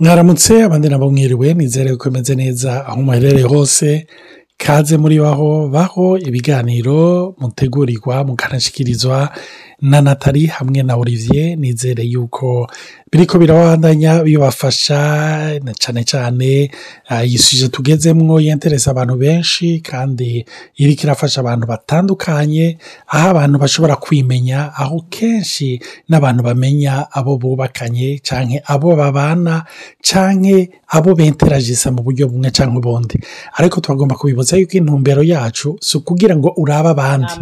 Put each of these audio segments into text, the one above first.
mwaramutse abandi nabo mwiriwe nizere ko imeze neza aho muherereye hose. Kaze muri baho baho ibiganiro mutegurirwa mukanashyikirizwa na natali hamwe na olivier. Nizere yuko biriko birabandanya bibafasha cyane cyane iyi suje tugezemwo yentereza abantu benshi kandi iriko irafasha abantu batandukanye aho abantu bashobora kwimenya aho kenshi n'abantu bamenya abo bubakanye canke abo babana canke abo benteragisa mu buryo bumwe canke ubundi. Ariko twagomba kubibutsa yuko intumbero yacu si ukugira ngo urabe abandi.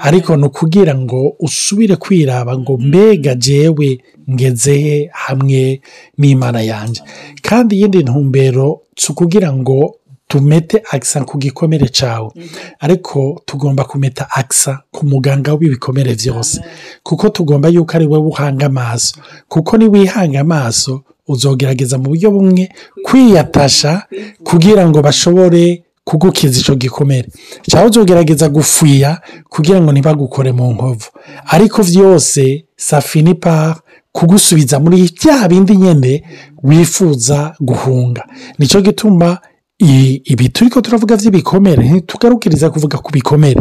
Ariko ni ukugira ngo usubire kwiraba ngo mbega jewe ngezehe hamwe n'imana yanjye kandi iyindi ntumbero si ukugira ngo tumete akisa ku gikomere cyawe ariko tugomba kumeta akisa ku muganga w'ibikomere byose kuko tugomba yuko ari wowe uhanga amaso. Kuko niwihanga amaso uzogerageza mu buryo bumwe kwiyatasha kugira ngo bashobore kugukiza icyo gikomere. Cyangwa uzogerageza gufuya kugira ngo ntibagukore mu nkovu. Ariko byose safinipa kugusubiza muri bya bindi nyine wifuza guhunga. Nicyo gituma ibi turi ko turavuga by'ibikomere ntitugarukiriza kuvuga ku bikomere.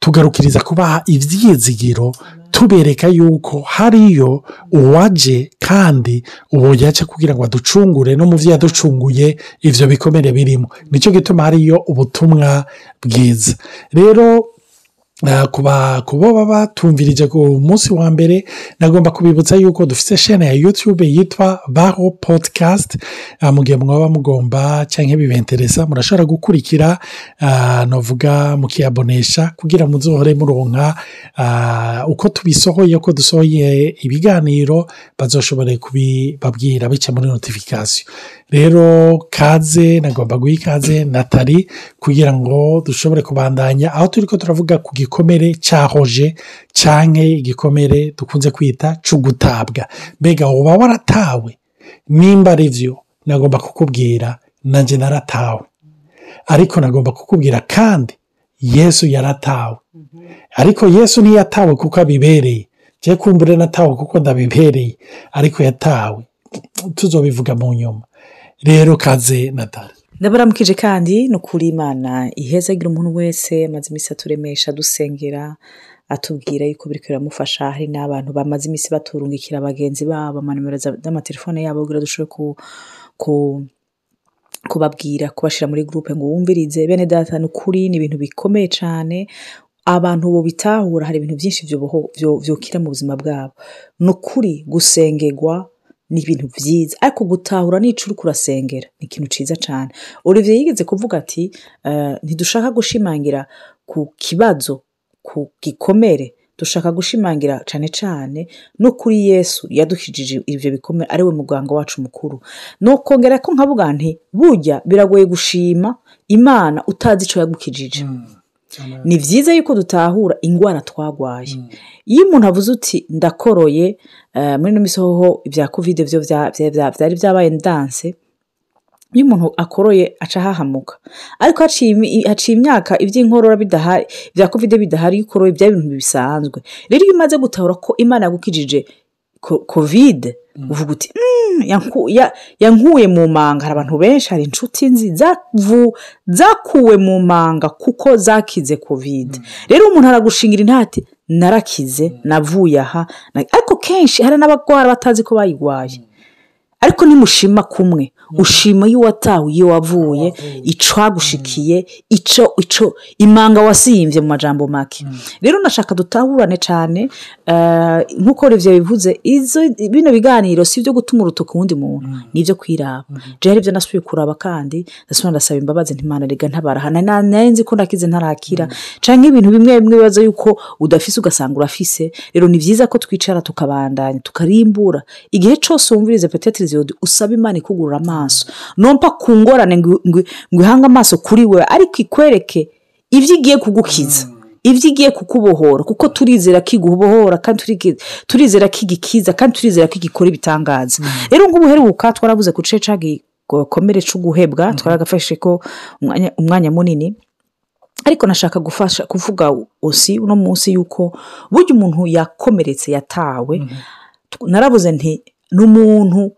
Tugarukiriza kubaha ibyizigiro tubereka yuko hariyo uwaje kandi uwo yaje kugira ngo aducungure no mu byo yaducunguye ibyo bikomere birimo. Nicyo gituma hariyo ubutumwa bwiza. Rero ku bo baba tumvirije ku munsi wa mbere. Nagomba kubibutsa yuko dufite shene ya yutube yitwa baho podikasti mu gihe mwaba mugomba cyangwa bibentereza murashobora gukurikira navuga mukiyabonesha kugira ngo muzohore muronka uko tubisohoye uko dusohoye ibiganiro bazoshobore kubibabwira bica muri notifikasiyo rero kaze nagomba guha ikaze natali kugira ngo dushobore kubandanya. Aho turi ko turavuga ku gikomere cyahoje cyangwa igikomere dukunze kwita cugutabwa. Mbega uba waratawe nimba ari byo nagomba kukubwira nanjye naratawe. Ariko nagomba kukubwira kandi yesu yaratawe. Ariko yesu ntiyatawe kuko abibereye. Njye kumbure natawe kuko ndabibereye. Ariko yatawe. Tuzobivuga mu nyuma. Rero kaze natali ndabaramukije kandi ni ukuri imana ihezagira umuntu wese amaze iminsi aturemesha dusengera atubwira yuko biri biramufasha hari n'abantu bamaze iminsi baturungikira bagenzi babo amanimero z'amatelefone yabo kugira dushobore kubabwira kubashyira muri gurupe ngo wumvirize. Bene data ni ukuri ni ibintu bikomeye cyane abantu bo bitahura hari ibintu byinshi byokira mu buzima bwabo. Ni ukuri gusengerwa ni ibintu byiza ariko gutahura n'icyo uri kurasengera ni ikintu cyiza cyane olivier yigeze kuvuga ati ntidushaka gushimangira ku kibazo ku gikomere. Dushaka gushimangira cyane cyane no kuri yesu yadukijije ibyo bikomere ari we muganga wacu mukuru. Ni ukongera ko nkavuga nti burya biragoye gushima imana utazi icyo yagukijije. Ni byiza yuko dutahura indwara twagwaye. Iyo umuntu avuze uti ndakoroye muri ino misoho ibya kovide byo byari byabaye danse iyo umuntu akoroye aca ahahamuka. Ariko haciye imyaka iby'inkorora bidahari ibya kovide bidahari iyo ukoroye byari ibintu bisanzwe. Rero iyo umaze gutahura ko imana yagukijije kovide uvuga uti yankuye mu manga. Hari abantu benshi hari inshuti nzi zakuwe mu manga kuko zakize kovide rero umuntu aragushingira intati narakize navuye aha. Ariko kenshi hari n'abagwara batazi ko bayirwaye ariko nimushima kumwe. Ushima iyo watawe iyo wavuye icwagushikiye icyo icyo imanga wasimbye mu majambo make. Rero nashaka dutahurane cyane nk'uko Olivier bivuze bino biganiro si ibyo gutuma urutoki uwundi muntu ni ibyo kwiraba. Rero ibyo nasubiye kuraba kandi ndasubira ndasaba imbabazi ntimana rega ntabarahana. Nzi ko nakize ntarakira. Cyangwa ibintu bimwe bimwe bibaza yuko udafise ugasanga urafise. Rero ni byiza ko twicara tukabandanya tukarimbura. Igihe cyose wumvirize petetirizi usaba imana ikugurura amaso. Nompa ku ngorane ngo ihange amaso kuri we ariko ikwereke ibyo igiye kugukiza ibyo igiye kukubohora kuko turizera ko igubohora kandi turizera ko igikiza kandi turizera ko igikora ibitangaza rero ngubu uheruka twarabuze ku gice gikomere cy'uguhebwa twaragafashe ko umwanya munini ariko nashaka gufasha kuvuga osi uno munsi y'uko burya umuntu yakomeretse yatawe. Narabuze nti ni umuntu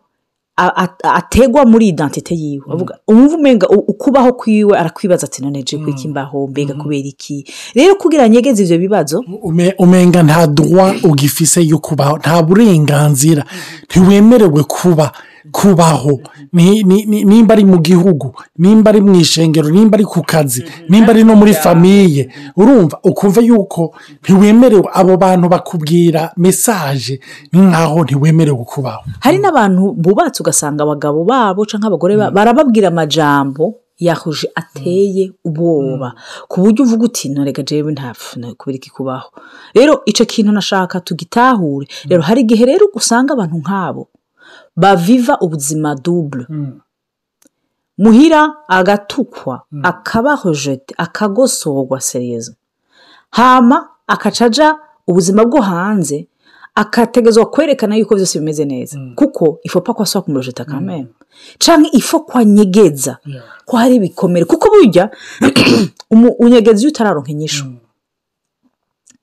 ategwa muri identite yiwe. Umva umenga ukubaho kwiwe arakwibaza ati none kwiki mbaho mbega kubera iki? Rero kugira nyegeze ivyo bibazo Ume- umenga nta droit ugifise yo kubaho nta burenganzira. Ntiwemerewe kuba. Kubaho. Ni- ni- ni- nimba ari mu gihugu nimba ari mu ishengero nimba ari ku kazi nimba ari no muri famiye urumva ukumva yuko ntiwemerewe abo bantu bakubwira mesaje nkaho ntiwemerewe kubaho. Hari n'abantu bubatse ugasanga abagabo babo cyangwa abagore barababwira amajambo yahuje ateye ubwoba. Ku buryo uvuga uti ntorega jewe ntapfu kubera iki kubaho? Rero icyo kintu nashaka tugitahure. Rero hari igihe rero usanga abantu nk'abo baviva ubuzima dubure muhira agatukwa akabahojete akagosorwa seriyezo hama akacaja ubuzima bwo hanze akategezwa kwerekana yuko byose bimeze neza. Kuko ifopa ko asaba kumurojeta kameme. Cyangwa ifo kwa nyegeza ko hari ibikomere. Kuko burya unyegeza iyo utararonka inyishu.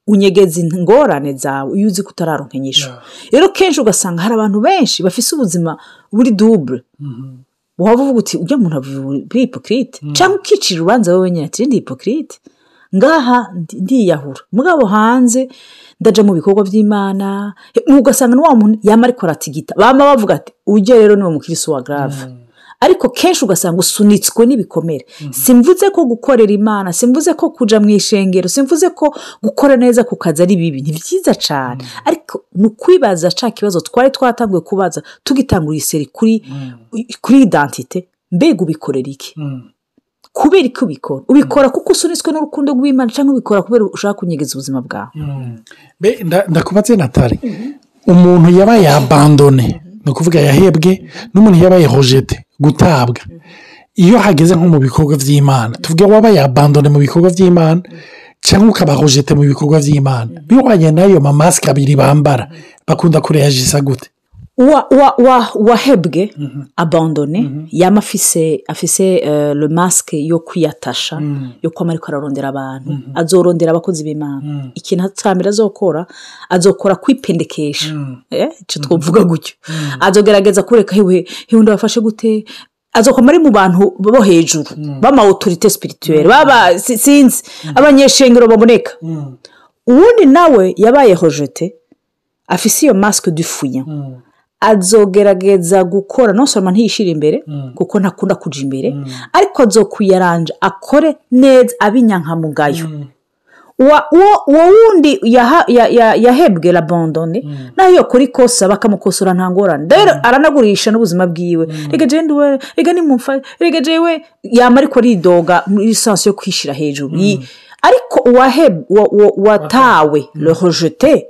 Unyegeza ingorane zawe iyo uzi ko utararonka inyishu rero kenshi ugasanga hari abantu benshi bafise ubuzima buri dubure waba uvuga uti ujya muntu buri hipokirite cyangwa ukicira urubanza wowe nyine ati ndi hipokirite ngaha ndi- ndiyahura. Mugabo hanze ndaja mu bikorwa by'imana ugasanga ni wa muntu yama ariko aratigita. Bama bavuga ati ujye rero ni umukirisi wa grave. Ariko kenshi ugasanga usunitswe n'ibikomere. Simvuze ko gukorera imana simvuze ko kuja mu ishengero simvuze ko gukora neza ku kazi ari bibi ni byiza cyane ariko ni ukwibaza ca kibazo twari twatanguye kubaza tugitangura iseri kuri kuri identite mbega ubikorera iki? Kubera iki ubikora? Ubikora kuko usunitswe n'urukundo rw'imana cyangwa ubikora kubera ushaka kunyegeza ubuzima bwawe? Ndakubatse natali. Umuntu yabaye abandone ni ukuvuga yahebwe n'umuntu yabaye hojete gutabwa. Iyo hageze nko mu bikorwa by'imana tuvuge wabaye abandone mu bikorwa by'imana cyangwa ukaba hojete mu bikorwa by'imana bihwanye n'ayo mamasike abiri bambara bakunda kureyajisa gute? Wahebwe abandone yama afise afise eh, le masque yo kwiyatasha yo kwama ariko ararondera abantu. Azorondera abakozi b'imana. Ikintu mbere azokora azokora kwipendekesha. Eh, icyo twavuga gutyo. Azogerageza kureka hewe hewe ndabafashe gute? Azokoma ari mu bantu bo hejuru b'ama autorite spirituelle. Baba si- sinzi. Abanyeshengero baboneka. Uwundi nawe yabaye hojete afise iyo masque du fuyan azogerageza gukora no soma ntiyishyire imbere kuko ntakunda kuja imbere. Ariko azokwiyaranja akore neza abinyankamugayo. Uwo uwo wundi yaha- ya- ya- yahebwe labandone na yo yakora ikosa bakamukosora nta ngorane. Rero aranagurisha n'ubuzima bwiwe. Reka jewe ndiwe reka nimumfa reka jewe yama ariko aridoga muri lisansi yo kwishyira hejuru. Ariko uwatawe le rejete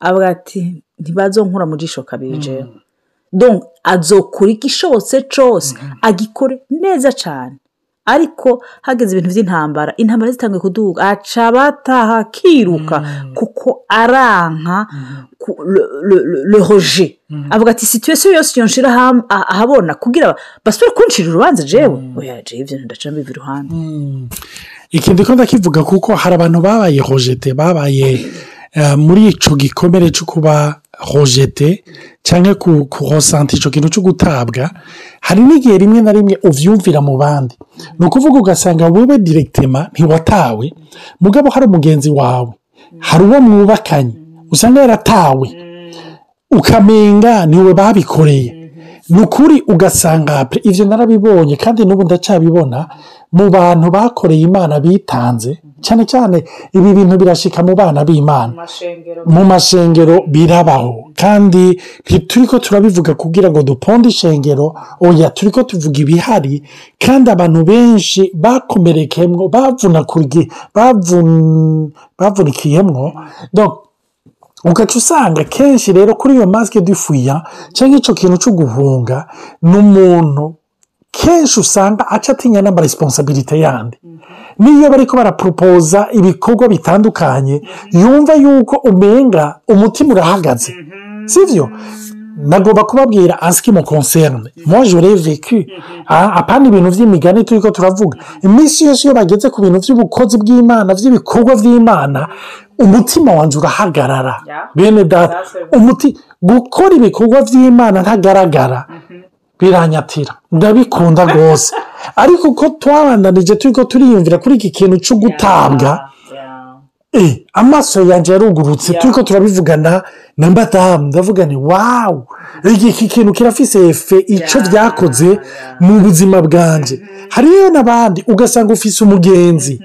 avuga ati ntibazonkura mu jisho kabiri jewe donc azokora igishobotse cyose agikore neza cyane ariko hageze ibintu by'intambara intambara zitangiye kuduga aca bataha akiruka kuko aranka roje avuga ati situwesiyo yose iyo nshira ah- ahabona kugira basubire kuncira urubanza jewe. Oya jewe ibyo ndaca mbiva iruhande. Ikindi ko ndakivuga kuko hari abantu babaye hojete babaye eh, muri icyo gikomere cyo kuba hojete cyangwa kuhosanta icyo kintu cyo gutabwa hari n'igihe rimwe na rimwe ubyumvira mu bandi. Ni ukuvuga ugasanga wowe direkitema ntiwatawe mugabo hari umugenzi wawe hari uwo mwubakanye usanga yaratawe ukamenga ni we babikoreye. Ni ukuri ugasanga ibyo narabibonye kandi n'ubu ndacyabibona mu bantu bakoreye imana bitanze. Cyane cyane ibi bintu birashika mu bana b'imana. Mu mashengero. Birabaho. Kandi ntituri ko turabivuga kugira ngo duponde ishengero. Oya turi ko tuvuga ibihari. Kandi abantu benshi bakomerekemwo bavunakuriye bavun- bavunikiyemwo. Donc, ugaca usanga kenshi rero kuri iyo masike dufuya cyangwa icyo kintu cyo guhunga ni umuntu kenshi usanga aca atinya n'amaresponsabilite yandi. N'iyo bari ko baraporopoza ibikorwa bitandukanye yumva yuko umenga umutima urahagaze. Sibyo nagomba kubabwira ansiki mu konserne moi j'aurais vécu. Ah, apana ibintu by'imigani turi ko turavuga. Iminsi yose iyo bageze ku bintu by'ubukozi bw'imana by'ibikorwa by'imana umutima wanjye urahagarara. Bene data umuti gukora ibikorwa by'imana ntagaragara. Biranyatira. Ndabikunda rwose. Ariko uko twabandanije turi ko turiyumvira kuri iki kintu cyo gutabwa amaso yanjye yarugurutse. Turi ko turabivugana na madamu ndavuga ni wawu iki kintu kirafise efe icyo byakoze mu buzima bwanjye hariyo n'abandi ugasanga ufise umugenzi.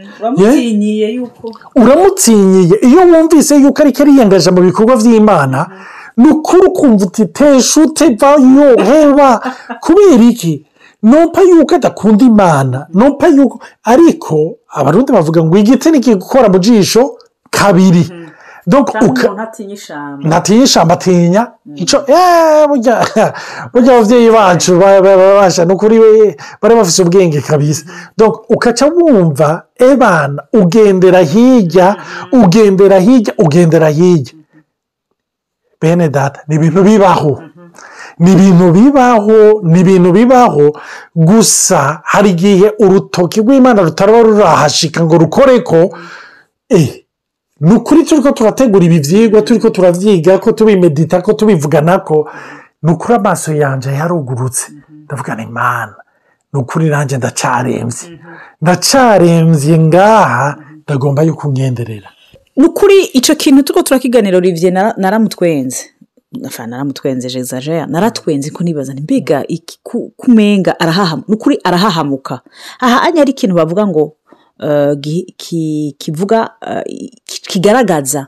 Yuko? Uramutsinyiye iyo wumvise yuko ariko ariyangaje mu bikorwa by'imana ni ukuri ukumva uti tesha utevayo heba kubera iki? Numpa yuko adakunda imana. Numpa yuko ariko abarundi bavuga ngo igiti ntikigukora mu jisho kabiri. Ishyamba ntatinya ishyamba atinya icyo eee burya burya ababyeyi bacu ba- ba- babasha ni ukuri bari bafite ubwenge kabisa. Ukaca wumva ebana ugendera hirya ugendera hirya ugendera hirya. Bene data ni ibintu bibaho. Ni ibintu bibaho ni ibintu bibaho. Gusa hari igihe urutoki rw'imana rutaraba rurahashika ngo rukore ko eh ni ukuri turi ko turategura ibi byigwa turi ko turavyiga ko tubimedita ko tubivugana ko ni ukuri amaso yanjye yarugurutse. Ndavuga ni imana ni ukuri nanjye ndacarembye ndacarembye ngaha ndagomba yuko unyenderera ni ukuri icyo kintu turi turakiganira olivier nara- naramutwenze. Naramutwenze jezaje naratwenze ko nibaza mbega kumenga arahahamuka ni ukuri arahahamuka. Aha anya ari ikintu bavuga ngo eh, ki- kivuga ki- kigaragaza.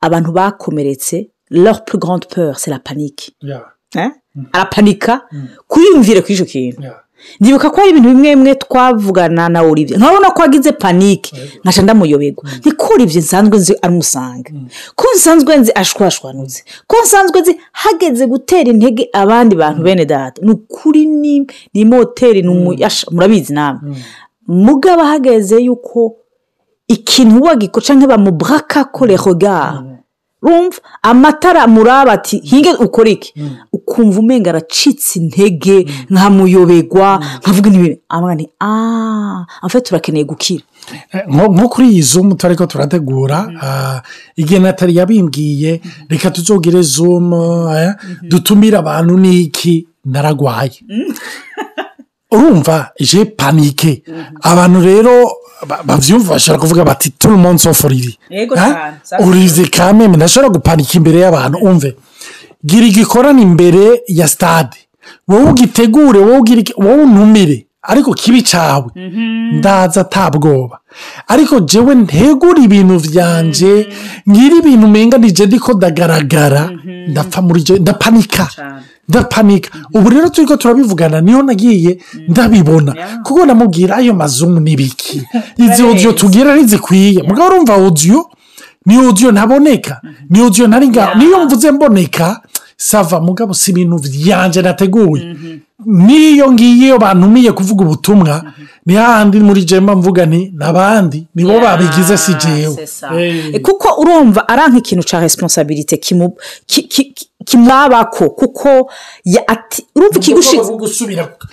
Abantu bakomeretse. Leur plus grande peur c'est la panique. Arapanika kwiyumvira kuri icyo kintu. Ndibuka ko hari ibintu bimwe bimwe twavugana na olivier. Nkabona ko wagize panike nkaca ndamuyoberwa. Ni ko olivier nsanzwe nzi amusanga ko nsanzwe nzi ashwashwanutse. Ko nsanzwe nzi hageze gutera intege abandi bantu bene data. Ni ukuri ni moteri ni umuyasha murabizi namwe mugabo hageze yuko ikintu wagiko cyangwa bamubraka ko regard rumva amatara muraba ati hinge ukora iki? Ukumva umenga aracitse intege nkamuyoberwa nkavuga n'ibintu. Amwe ni aaa amfe turakeneye gukira. Nko nko kuri iyi zumu turi ko turategura ah, igihe natali yabimbwiye reka tuzogere zumu eh, dutumire abantu n'iki naragwaye. urumva je panike. Abantu rero ba- bavyumva bashobora kuvuga bati turi cyane, sasa. urivi kameme ndashobora gupanika imbere y'abantu umve. Gira igikorane imbere ya stade. Wowe ugitegure wowe untumire. Ariko kibi cawe. Ndaza atabwoba ariko jewe ntegura ibintu vyanje ngira ibintu umenga nije ndiko ndagaragara. Ndapfa muri je ndapanika ndapanika ubu rero turi ko turabivugana niyo nagiye ndabibona kuko namubwira ayo mazumu n'ibiki izi Ndabizi. odiyo tugira ntizikwiye mugabo urumva odiyo ni odiyo ntaboneka ni odiyo ntari ngaho niyo mvuze mboneka sava mugabo si ibintu byanje nateguye niyo ngiyo bantumiye kuvuga ubutumwa. Ni hahandi muri jemba mvuga ni n'abandi. Nibo babigize si jewe. Eh. kuko urumva ari nk'ikintu cya resiponsabirite kimwabako kuko ya- ati- urumva ikigushize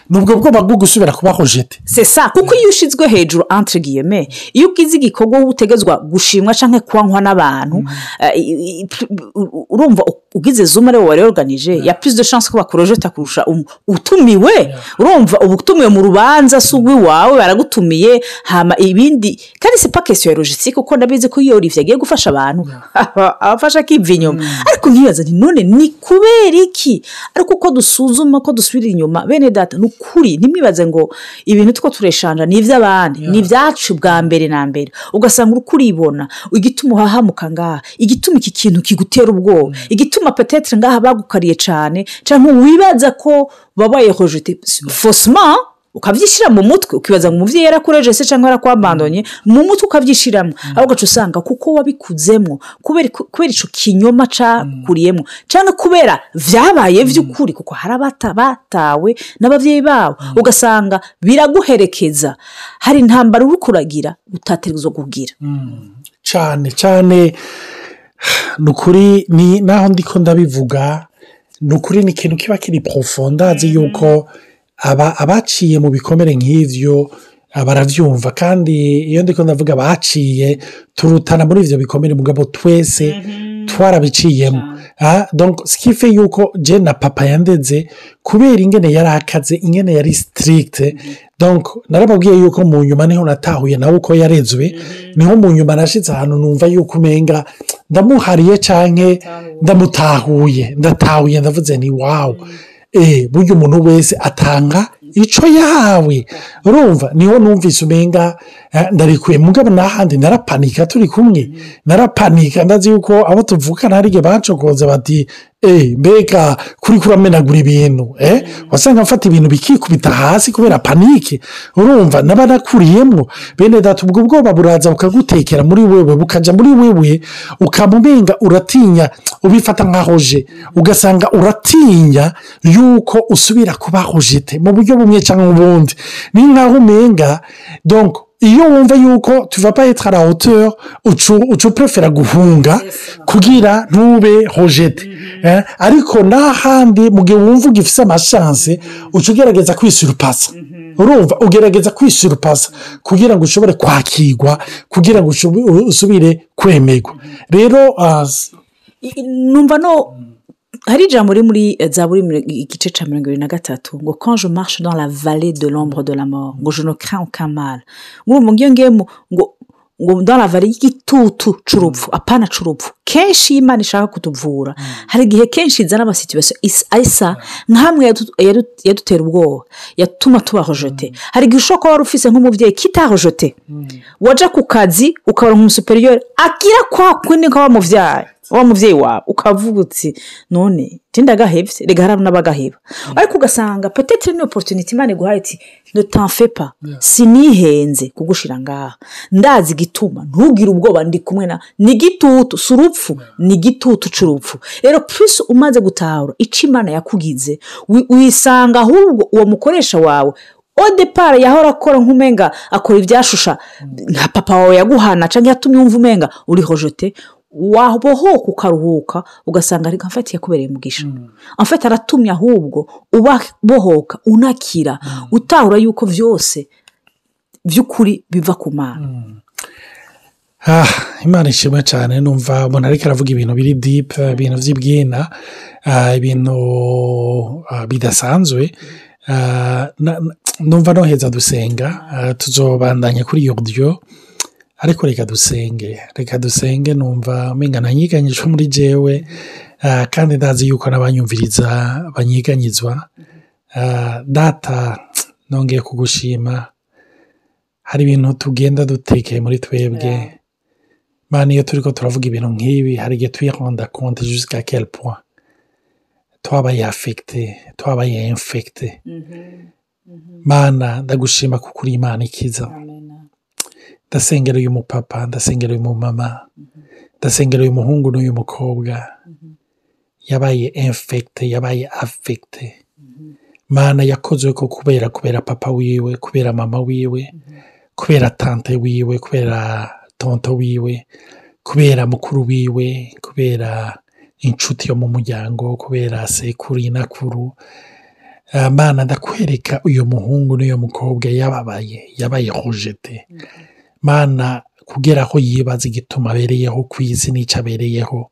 ni ubwo bwoba bwo gusubira kubaho jete sesa kuko iyo ushyizwe hejuru guillemets iyo ugize igikorwa utegetswa gushimwa cyangwa kubankwa n'abantu eh, i- u- urumva ugize zuma ari we wari organije ya plus de chance ko bakurojeta kurusha um- utumiwe. Urumva uba utumiwe mu rubanza si urw'iwawe baragutumiye hama ibindi kandi si pa kesiyo ya logistique kuko ndabizi ko iyo olivier agiye gufasha abantu abafasha akiva inyuma. Ariko nkibaza nti none ni kubera iki? Ariko uko dusuzuma ko dusubira inyuma? Bene data ni ukuri ntimwibaze ngo ibintu two tureshanja ni iby'abandi ni ibyacu bwa mbere na mbere. Ugasanga uri kuribona igituma uhahamuka ngaha igituma iki kintu kigutera ubwoba igituma petetre ngaha bagukariye cyane cyangwa wibaza ko babaye rojete fosima ukabyishyira mu mutwe ukibaza ngo umubyeyi yarakureje se cyangwa yarakwabandonye mu mutwe ukabyishyiramo ahubwo ugaca usanga kuko wabikuzemo kubera icyo kinyoma cyakuriyemo cyangwa kubera byabaye by'ukuri kuko hari abata batawe n'ababyeyi babo ugasanga biraguherekeza. Hari intambara uri kuragira utategerezwa kugira. Cyane cyane ni ukuri ni naho ndiko ndabivuga ni ukuri ni ikintu kiba kiri porofondazi yuko aba abaciye mu bikomere nk'ibyo barabyumva kandi iyo ndiko ndavuga baciye turutana muri ibyo bikomere mugabo twese twarabiciyemo. Ah, donc sikife yuko je na papa yandeze kubera ingene yari akaze ingene yari sitirigite narababwiye yuko mu nyuma ni ho natahuye nawe uko yarezwe ni ho mu nyuma nashyitse ahantu numva yuko umenga ndamuhariye cyangwa ndamutahuye ndatahuye ndavuze ni wawu eee burya umuntu wese atanga icyo yahawe. Urumva ni ho numvise umenga eh, ndarekuye mugabo n'ahandi narapanika turi kumwe. Narapanika ndazi yuko abo tuvukana hari igihe bacokoza bati mbega kuri kuramenagura ibintu eh? Wasanga mfata ibintu bikikubita hasi kubera panike urumva naba nakuriyemo bene data ubwo bwoba buraza bukagutekera muri wewe bukajya muri wewe ukamumenga uratinya ubifata nkaho je ugasanga uratinya yuko usubira kubaho jete mu buryo bumwe cyangwa ubundi. Ni nkaho umenga donc iyo wumva yuko tuva pa etre à la hauteur ucu ucu prefera guhunga kugira ntube hojete Eh, ariko n'ahandi mu gihe wumva ugifite amashanse uca ugerageza kwisurupasa urumva ugerageza kwisurupasa kugira ngo ushobore kwakirwa kugira ngo usubire kwemerwa rero ah, numva no hari ijambo riri muri zaburi mirongo- igice cya mirongo irindwi na gatatu ngo quand je marche dans la vallée de l'ombre de la mort ngo je ne crains aucun mal. Ngiyo ngiye mu- ngo ngo dans la vallée y'igitutu c'urupfu apana c'urupfu. Kenshi iyo imana ishaka kutuvura. Hari igihe kenshi izana amasituwasiyo is- asa nk'amwe yadu- yadu- yadutera ubwoba. Yatuma tubahojote hari igihe ushobora kuba wari ufise nk'umubyeyi kitahojote wajya ku kazi ukabona nk'umusuperiyeri agira kwa kundi nka wa mubyeyi wa mubyeyi wawe ukavuga uti none tinda agahebye reka hari n'abagaheba ariko ugasanga petetire ni oporutuniti imana iguhaye iti ntutanfepa sinihenze kugushira ngaha. Ndazi igituma ntugire ubwoba ndi kumwe na ni igitutu si urupfu ni igitutu c'urupfu. Rero purisi umaze gutahura icyo imana yakugize wi- wisanga ahubwo uwo mukoresha wawe odepara yahora akora nk'umenga akora ibyashusha nka papa wawe yaguhana cyangwa yatumye wumva umenga uri hojote wabohoka ukaruhuka ugasanga reka mfatiye kubereye umugisha amfata aratumye ahubwo ubabohoka unakira utahura yuko byose by'ukuri biva ku mana. Ah, imana ishimwe cyane numva umuntu ariko aravuga ibintu biri dipu ibintu by'ibwina ah, ibintu ah, bidasanzwe numva noheza dusenga tuzobandanya kuri iyo odiyo ariko reka dusenge reka dusenge numva umenga nanyiganyijwe muri jewe ah, kandi ndazi yuko n'abanyumviriza banyiganyizwa. Ah, data nongeye kugushima. Hari ibintu tugenda dutekeye muri twebwe. Mana iyo turi ko turavuga ibintu nk'ibi hari igihe tuyironda konti jusqu'à quel point? Twabaye afekite twabaye infekite mana ndagushima kuko uri imana ikiza. Ndasengera uyu mupapa ndasengera uyu mumama ndasengera uyu muhungu n'uyu mukobwa yabaye infekite yabaye afekite mana yakozwe ko kubera kubera papa wiwe kubera mama wiwe kubera tante wiwe kubera tonto wiwe kubera mukuru wiwe kubera inshuti yo mu muryango kubera sekuru inakuru. Ah, mana ndakwereka uyu muhungu n'uyu mukobwa yababaye yabaye rojete. Mana kugera aho yibaza igituma abereyeho ku isi n'icyo abereyeho.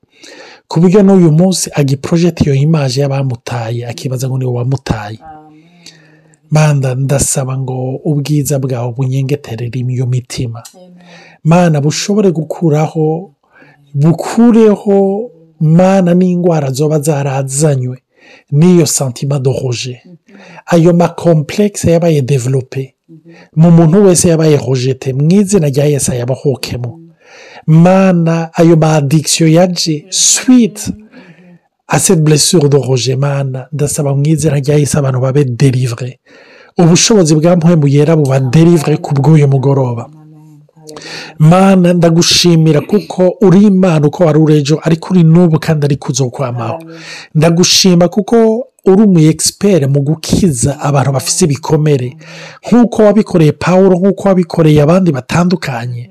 Ku buryo n'uyu munsi agiporojeti iyo imaje y'abamutaye akibaza ngo ni we wamutaye. Manda ndasaba ngo ubwiza bwawe bunyengeterere iyo mitima. Mana bushobore gukuraho bukureho mana n'indwara zoba zarazanywe n'iyo santima doroje ayo makomplekisi yabaye develope mu muntu wese yabaye rojete mu izina rya yesi yabahohokemo mana ayo ma adikisiyo yaje switi aseti blessure doroje mana. Ndasaba mu izina rya yesi abantu babe derivure ubushobozi bwa mpemu yera buba derivure ku bw'uyu mugoroba. Mana ndagushimira kuko uri imana uko wari uri ejo ariko uri n'ubu kandi ariko uzokwamaho ndagushima kuko uri umu egisiperi mu gukiza abantu bafite ibikomere. Nk'uko wabikoreye paul nk'uko wabikoreye abandi batandukanye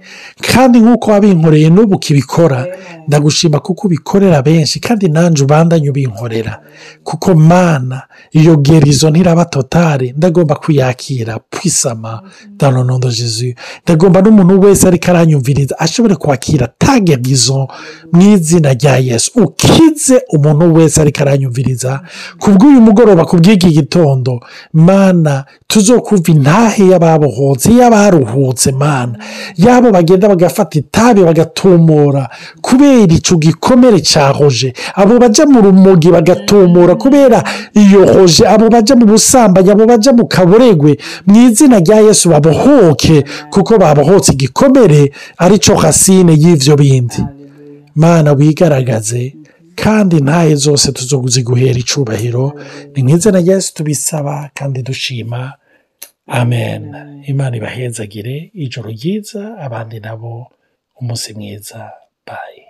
kandi nk'uko wabinkoreye n'ubu ukibikora ndagushima kuko ubikorera benshi kandi nanjye ubandanye ubinkorera. Kuko mana iyo gerizo ntiraba totale ndagomba kuyakira pwisama danonondo jesu. Ndagomba n'umuntu wese ariko aranyumviriza ashobore kwakira tagerizo mu izina rya yesu. Ukize umuntu wese ariko aranyumviriza kubw'uyu mugoroba ku bw'iki gitondo mana tuzokumva intahe y'ababohotse y'abaruhutse mana. Yabo bagenda bagafata itabi bagatumura kubera icyo gikomere cyahoje abo bajya mu rumogi bagatumura kubera iyo hoje. Abo bajya mu busambanyi abo bajya mu kaburegwe mu izina rya yesu babohoke kuko babohotse igikomere ari cyo hasine y'ibyo bindi. Mana wigaragaze kandi ntahe zose tuziguhera icubahiro ni rya yesu tubisaba kandi dushima. Amen. Imana ibahezagire ijoro ryiza abandi nabo umunsi mwiza. Bayi